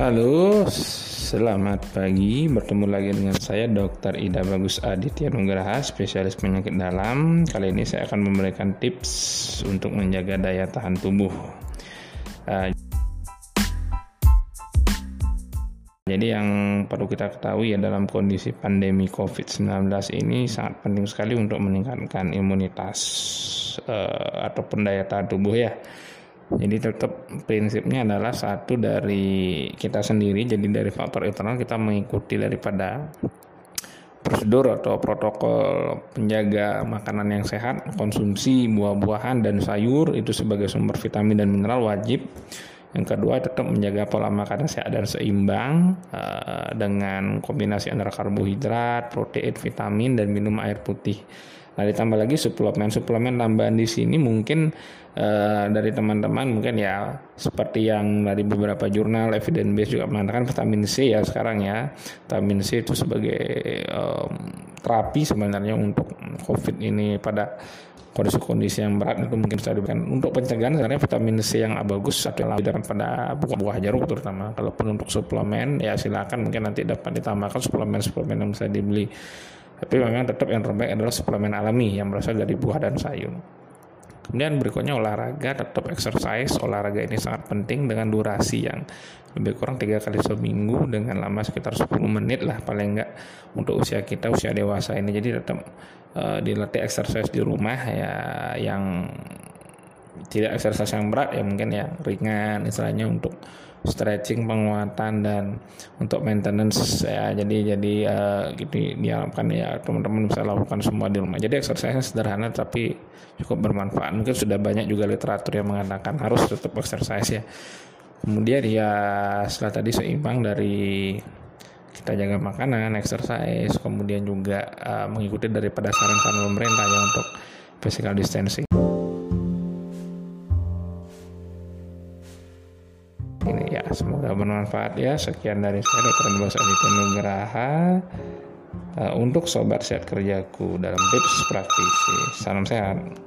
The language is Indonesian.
Halo, selamat pagi. Bertemu lagi dengan saya Dr. Ida Bagus Aditya Nugraha, spesialis penyakit dalam. Kali ini saya akan memberikan tips untuk menjaga daya tahan tubuh. Uh, jadi yang perlu kita ketahui ya dalam kondisi pandemi COVID-19 ini sangat penting sekali untuk meningkatkan imunitas uh, ataupun daya tahan tubuh ya jadi tetap prinsipnya adalah satu dari kita sendiri, jadi dari faktor internal kita mengikuti daripada prosedur atau protokol penjaga makanan yang sehat, konsumsi buah-buahan dan sayur itu sebagai sumber vitamin dan mineral wajib. Yang kedua tetap menjaga pola makan sehat dan seimbang uh, dengan kombinasi antara karbohidrat, protein, vitamin dan minum air putih. Nah ditambah lagi suplemen suplemen tambahan di sini mungkin uh, dari teman-teman mungkin ya seperti yang dari beberapa jurnal evidence base juga mengatakan vitamin C ya sekarang ya vitamin C itu sebagai um, terapi sebenarnya untuk COVID ini pada kondisi-kondisi yang berat itu mungkin bisa diberikan. Untuk pencegahan sebenarnya vitamin C yang bagus adalah pada buah-buah jeruk terutama. Kalaupun untuk suplemen ya silakan mungkin nanti dapat ditambahkan suplemen-suplemen yang bisa dibeli. Tapi memang tetap yang terbaik adalah suplemen alami yang berasal dari buah dan sayur. Kemudian berikutnya olahraga, tetap exercise. Olahraga ini sangat penting dengan durasi yang lebih kurang tiga kali seminggu dengan lama sekitar 10 menit lah paling enggak untuk usia kita usia dewasa ini. Jadi tetap uh, dilatih exercise di rumah ya yang tidak exercise yang berat ya mungkin ya ringan istilahnya untuk stretching penguatan dan untuk maintenance ya. Jadi jadi uh, gitu diharapkan ya teman-teman bisa lakukan semua di rumah. Jadi exercise sederhana tapi cukup bermanfaat. Mungkin sudah banyak juga literatur yang mengatakan harus tetap exercise ya. Kemudian ya setelah tadi seimbang dari kita jaga makanan, exercise, kemudian juga uh, mengikuti daripada saran-saran pemerintah ya untuk physical distancing. Semoga bermanfaat ya. Sekian dari saya Dr. Bos Aditya Nugraha uh, untuk sobat sehat kerjaku dalam tips praktisi. Salam sehat.